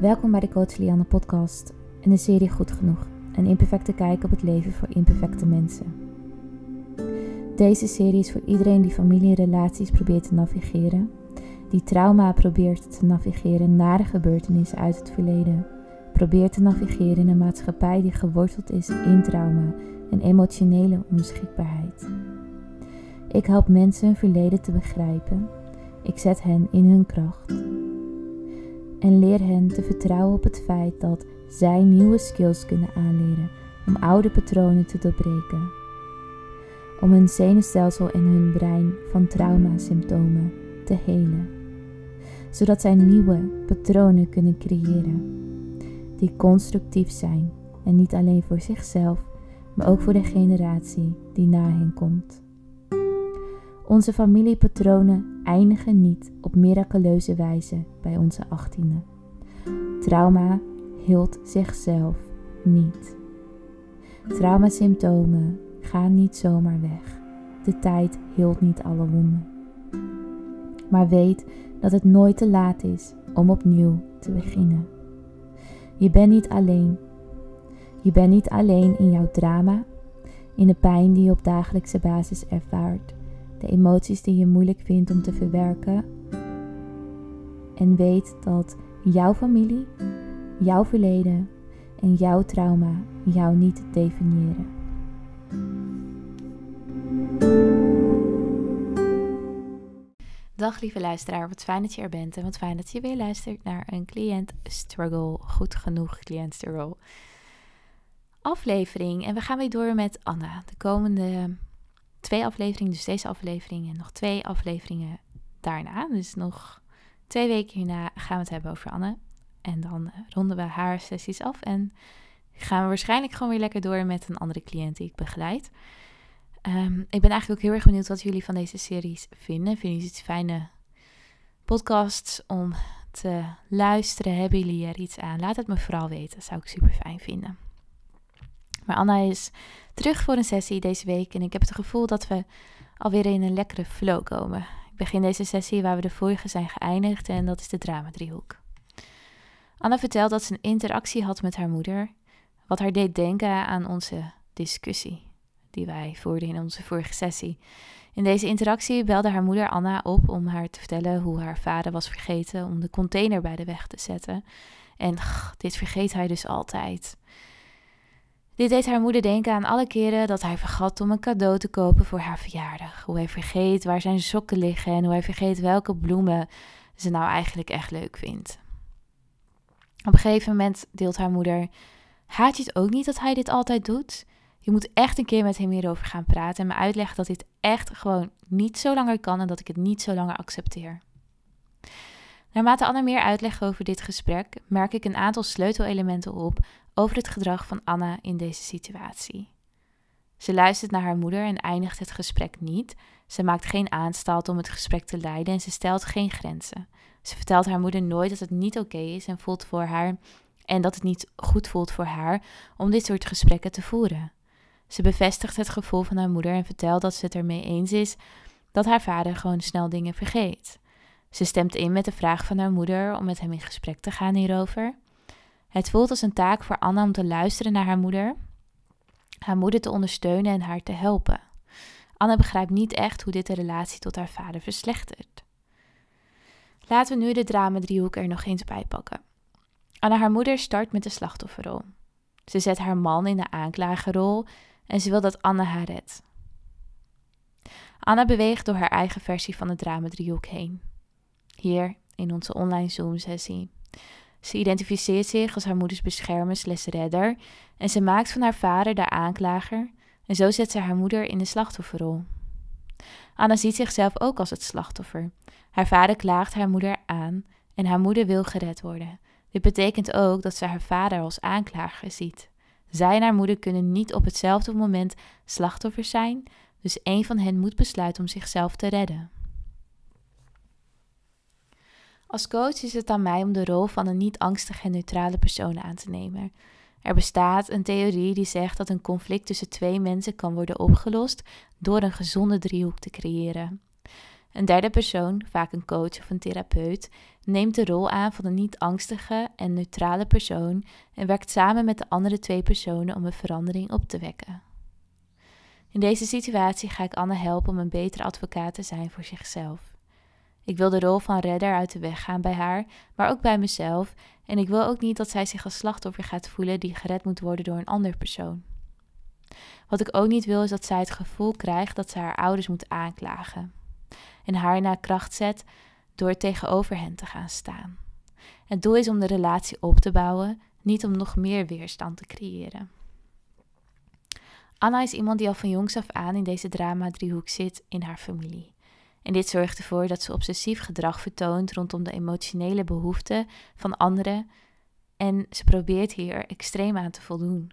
Welkom bij de Coach Lianne podcast en de serie Goed Genoeg. Een imperfecte kijk op het leven voor imperfecte mensen. Deze serie is voor iedereen die familie en relaties probeert te navigeren, die trauma probeert te navigeren na de gebeurtenissen uit het verleden, probeert te navigeren in een maatschappij die geworteld is in trauma en emotionele onbeschikbaarheid. Ik help mensen hun verleden te begrijpen. Ik zet hen in hun kracht en leer hen te vertrouwen op het feit dat zij nieuwe skills kunnen aanleren om oude patronen te doorbreken. Om hun zenuwstelsel en hun brein van traumasymptomen te helen, zodat zij nieuwe patronen kunnen creëren die constructief zijn en niet alleen voor zichzelf, maar ook voor de generatie die na hen komt. Onze familiepatronen eindigen niet op miraculeuze wijze bij onze achttiende. Trauma hield zichzelf niet. Traumasymptomen gaan niet zomaar weg. De tijd hield niet alle wonden. Maar weet dat het nooit te laat is om opnieuw te beginnen. Je bent niet alleen. Je bent niet alleen in jouw drama, in de pijn die je op dagelijkse basis ervaart de emoties die je moeilijk vindt om te verwerken. En weet dat jouw familie, jouw verleden en jouw trauma jou niet definiëren. Dag lieve luisteraar, wat fijn dat je er bent en wat fijn dat je weer luistert naar een cliënt struggle, goed genoeg cliënt struggle aflevering. En we gaan weer door met Anna. De komende twee afleveringen, dus deze aflevering en nog twee afleveringen daarna. Dus nog twee weken hierna gaan we het hebben over Anne. En dan eh, ronden we haar sessies af en gaan we waarschijnlijk gewoon weer lekker door met een andere cliënt die ik begeleid. Ehm, ik ben eigenlijk ook heel erg benieuwd wat jullie van deze series vinden. Vinden jullie het fijne podcasts om te luisteren? Hebben jullie er iets aan? Laat het me vooral weten. Dat zou ik super fijn vinden. Maar Anna is terug voor een sessie deze week en ik heb het gevoel dat we alweer in een lekkere flow komen. Ik begin deze sessie waar we de vorige zijn geëindigd en dat is de drama-driehoek. Anna vertelt dat ze een interactie had met haar moeder, wat haar deed denken aan onze discussie die wij voerden in onze vorige sessie. In deze interactie belde haar moeder Anna op om haar te vertellen hoe haar vader was vergeten om de container bij de weg te zetten. En dit vergeet hij dus altijd. Dit deed haar moeder denken aan alle keren dat hij vergat om een cadeau te kopen voor haar verjaardag. Hoe hij vergeet waar zijn sokken liggen en hoe hij vergeet welke bloemen ze nou eigenlijk echt leuk vindt. Op een gegeven moment deelt haar moeder: Haat je het ook niet dat hij dit altijd doet? Je moet echt een keer met hem hierover gaan praten en me uitleggen dat dit echt gewoon niet zo langer kan en dat ik het niet zo langer accepteer. Naarmate Anna meer uitlegt over dit gesprek, merk ik een aantal sleutelelementen op over het gedrag van Anna in deze situatie. Ze luistert naar haar moeder en eindigt het gesprek niet. Ze maakt geen aanstalt om het gesprek te leiden en ze stelt geen grenzen. Ze vertelt haar moeder nooit dat het niet oké is en voelt voor haar en dat het niet goed voelt voor haar om dit soort gesprekken te voeren. Ze bevestigt het gevoel van haar moeder en vertelt dat ze het ermee eens is dat haar vader gewoon snel dingen vergeet. Ze stemt in met de vraag van haar moeder om met hem in gesprek te gaan hierover. Het voelt als een taak voor Anna om te luisteren naar haar moeder, haar moeder te ondersteunen en haar te helpen. Anna begrijpt niet echt hoe dit de relatie tot haar vader verslechtert. Laten we nu de drama-driehoek er nog eens bij pakken. Anna, haar moeder, start met de slachtofferrol. Ze zet haar man in de aanklagerrol en ze wil dat Anna haar redt. Anna beweegt door haar eigen versie van de drama-driehoek heen. Hier in onze online Zoom-sessie. Ze identificeert zich als haar moeders beschermer slash redder en ze maakt van haar vader de aanklager en zo zet ze haar moeder in de slachtofferrol. Anna ziet zichzelf ook als het slachtoffer. Haar vader klaagt haar moeder aan en haar moeder wil gered worden. Dit betekent ook dat ze haar vader als aanklager ziet. Zij en haar moeder kunnen niet op hetzelfde moment slachtoffers zijn, dus een van hen moet besluiten om zichzelf te redden. Als coach is het aan mij om de rol van een niet angstige en neutrale persoon aan te nemen. Er bestaat een theorie die zegt dat een conflict tussen twee mensen kan worden opgelost door een gezonde driehoek te creëren. Een derde persoon, vaak een coach of een therapeut, neemt de rol aan van een niet-angstige en neutrale persoon en werkt samen met de andere twee personen om een verandering op te wekken. In deze situatie ga ik Anne helpen om een betere advocaat te zijn voor zichzelf. Ik wil de rol van redder uit de weg gaan bij haar, maar ook bij mezelf. En ik wil ook niet dat zij zich als slachtoffer gaat voelen die gered moet worden door een ander persoon. Wat ik ook niet wil is dat zij het gevoel krijgt dat ze haar ouders moet aanklagen. En haar naar kracht zet door tegenover hen te gaan staan. Het doel is om de relatie op te bouwen, niet om nog meer weerstand te creëren. Anna is iemand die al van jongs af aan in deze drama-driehoek zit in haar familie. En dit zorgt ervoor dat ze obsessief gedrag vertoont rondom de emotionele behoeften van anderen en ze probeert hier extreem aan te voldoen.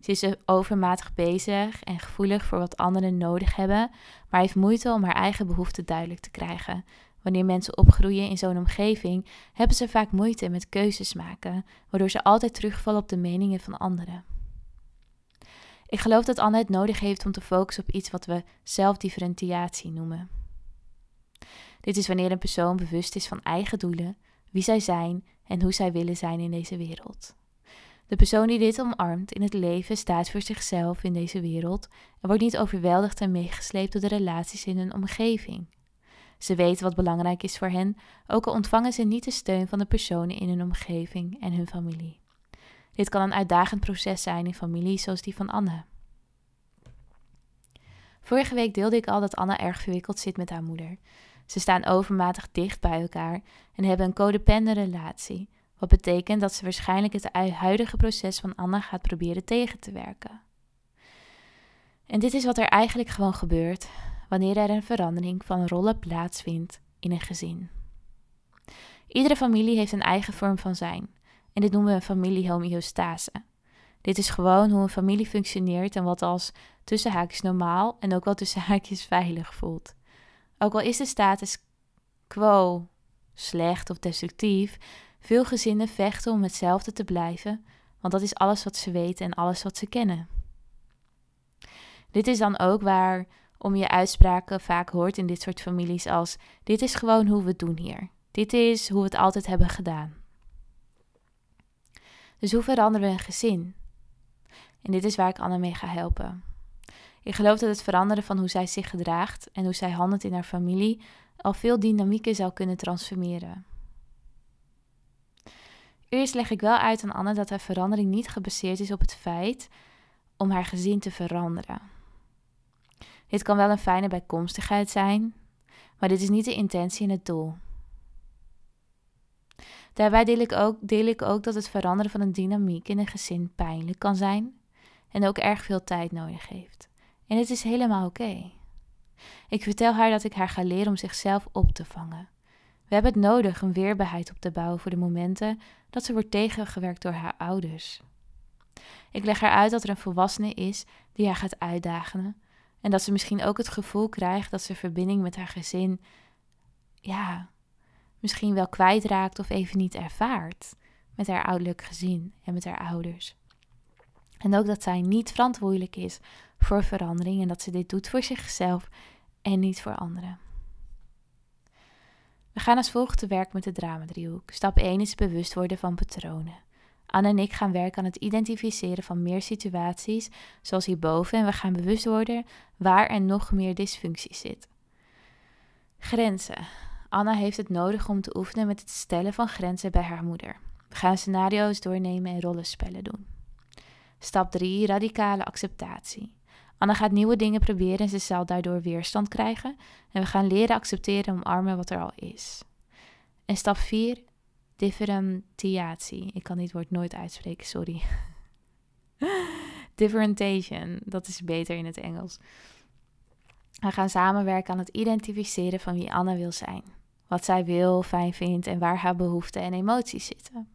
Ze is overmatig bezig en gevoelig voor wat anderen nodig hebben, maar heeft moeite om haar eigen behoeften duidelijk te krijgen. Wanneer mensen opgroeien in zo'n omgeving, hebben ze vaak moeite met keuzes maken, waardoor ze altijd terugvallen op de meningen van anderen. Ik geloof dat Anne het nodig heeft om te focussen op iets wat we zelfdifferentiatie noemen. Dit is wanneer een persoon bewust is van eigen doelen, wie zij zijn en hoe zij willen zijn in deze wereld. De persoon die dit omarmt in het leven staat voor zichzelf in deze wereld en wordt niet overweldigd en meegesleept door de relaties in hun omgeving. Ze weten wat belangrijk is voor hen, ook al ontvangen ze niet de steun van de personen in hun omgeving en hun familie. Dit kan een uitdagend proces zijn in families zoals die van Anne. Vorige week deelde ik al dat Anne erg verwikkeld zit met haar moeder. Ze staan overmatig dicht bij elkaar en hebben een codependente relatie, wat betekent dat ze waarschijnlijk het huidige proces van Anna gaat proberen tegen te werken. En dit is wat er eigenlijk gewoon gebeurt wanneer er een verandering van rollen plaatsvindt in een gezin. Iedere familie heeft een eigen vorm van zijn en dit noemen we een familiehomeostase. Dit is gewoon hoe een familie functioneert en wat als tussen haakjes normaal en ook wel tussen haakjes veilig voelt. Ook al is de status quo slecht of destructief, veel gezinnen vechten om hetzelfde te blijven, want dat is alles wat ze weten en alles wat ze kennen. Dit is dan ook waar om je uitspraken vaak hoort in dit soort families als dit is gewoon hoe we het doen hier. Dit is hoe we het altijd hebben gedaan. Dus hoe veranderen we een gezin? En dit is waar ik Anne mee ga helpen. Ik geloof dat het veranderen van hoe zij zich gedraagt en hoe zij handelt in haar familie al veel dynamieken zou kunnen transformeren. Eerst leg ik wel uit aan Anne dat haar verandering niet gebaseerd is op het feit om haar gezin te veranderen. Dit kan wel een fijne bijkomstigheid zijn, maar dit is niet de intentie en het doel. Daarbij deel ik, ook, deel ik ook dat het veranderen van een dynamiek in een gezin pijnlijk kan zijn en ook erg veel tijd nodig heeft. En het is helemaal oké. Ik vertel haar dat ik haar ga leren om zichzelf op te vangen. We hebben het nodig om weerbaarheid op te bouwen voor de momenten dat ze wordt tegengewerkt door haar ouders. Ik leg haar uit dat er een volwassene is die haar gaat uitdagen en dat ze misschien ook het gevoel krijgt dat ze verbinding met haar gezin, ja, misschien wel kwijtraakt of even niet ervaart met haar ouderlijk gezin en met haar ouders. En ook dat zij niet verantwoordelijk is voor verandering en dat ze dit doet voor zichzelf en niet voor anderen. We gaan als volgt te werk met de dramadriehoek. Stap 1 is bewust worden van patronen. Anne en ik gaan werken aan het identificeren van meer situaties, zoals hierboven, en we gaan bewust worden waar er nog meer dysfunctie zit. Grenzen. Anna heeft het nodig om te oefenen met het stellen van grenzen bij haar moeder. We gaan scenario's doornemen en rollenspellen doen. Stap 3. Radicale acceptatie. Anna gaat nieuwe dingen proberen en ze zal daardoor weerstand krijgen. En we gaan leren accepteren en omarmen wat er al is. En stap 4. Differentiatie. Ik kan dit woord nooit uitspreken, sorry. Differentiation, dat is beter in het Engels. We gaan samenwerken aan het identificeren van wie Anna wil zijn. Wat zij wil, fijn vindt en waar haar behoeften en emoties zitten.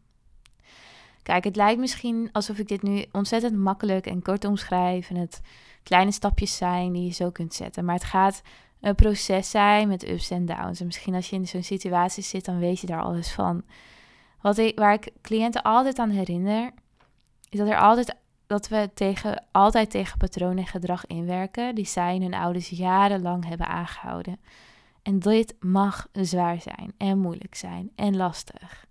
Kijk, het lijkt misschien alsof ik dit nu ontzettend makkelijk en kort omschrijf en het kleine stapjes zijn die je zo kunt zetten. Maar het gaat een proces zijn met ups en downs. En misschien als je in zo'n situatie zit, dan weet je daar alles van. Wat ik, waar ik cliënten altijd aan herinner, is dat er altijd dat we tegen, altijd tegen patronen en gedrag inwerken die zij en hun ouders jarenlang hebben aangehouden. En dit mag zwaar zijn en moeilijk zijn en lastig.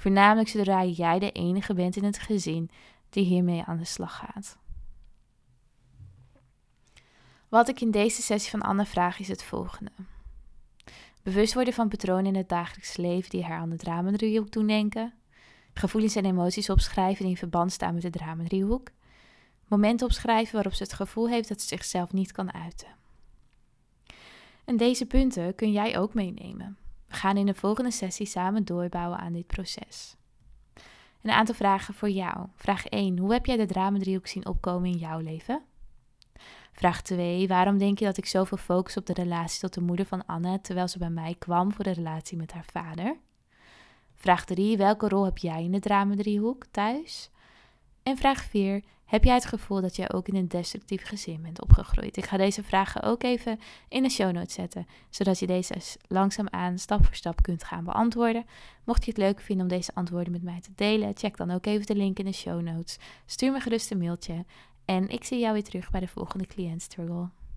Voornamelijk zodra jij de enige bent in het gezin die hiermee aan de slag gaat. Wat ik in deze sessie van Anne vraag is het volgende. Bewust worden van patronen in het dagelijks leven die haar aan de drama-driehoek doen denken. Gevoelens en emoties opschrijven die in verband staan met de drama-driehoek. Momenten opschrijven waarop ze het gevoel heeft dat ze zichzelf niet kan uiten. En deze punten kun jij ook meenemen. We gaan in de volgende sessie samen doorbouwen aan dit proces. Een aantal vragen voor jou. Vraag 1. Hoe heb jij de drama-driehoek zien opkomen in jouw leven? Vraag 2. Waarom denk je dat ik zoveel focus op de relatie tot de moeder van Anne, terwijl ze bij mij kwam voor de relatie met haar vader? Vraag 3. Welke rol heb jij in de drama-driehoek thuis? En vraag 4. Heb jij het gevoel dat jij ook in een destructief gezin bent opgegroeid? Ik ga deze vragen ook even in de show notes zetten, zodat je deze langzaamaan stap voor stap kunt gaan beantwoorden. Mocht je het leuk vinden om deze antwoorden met mij te delen, check dan ook even de link in de show notes. Stuur me gerust een mailtje en ik zie jou weer terug bij de volgende cliënt struggle.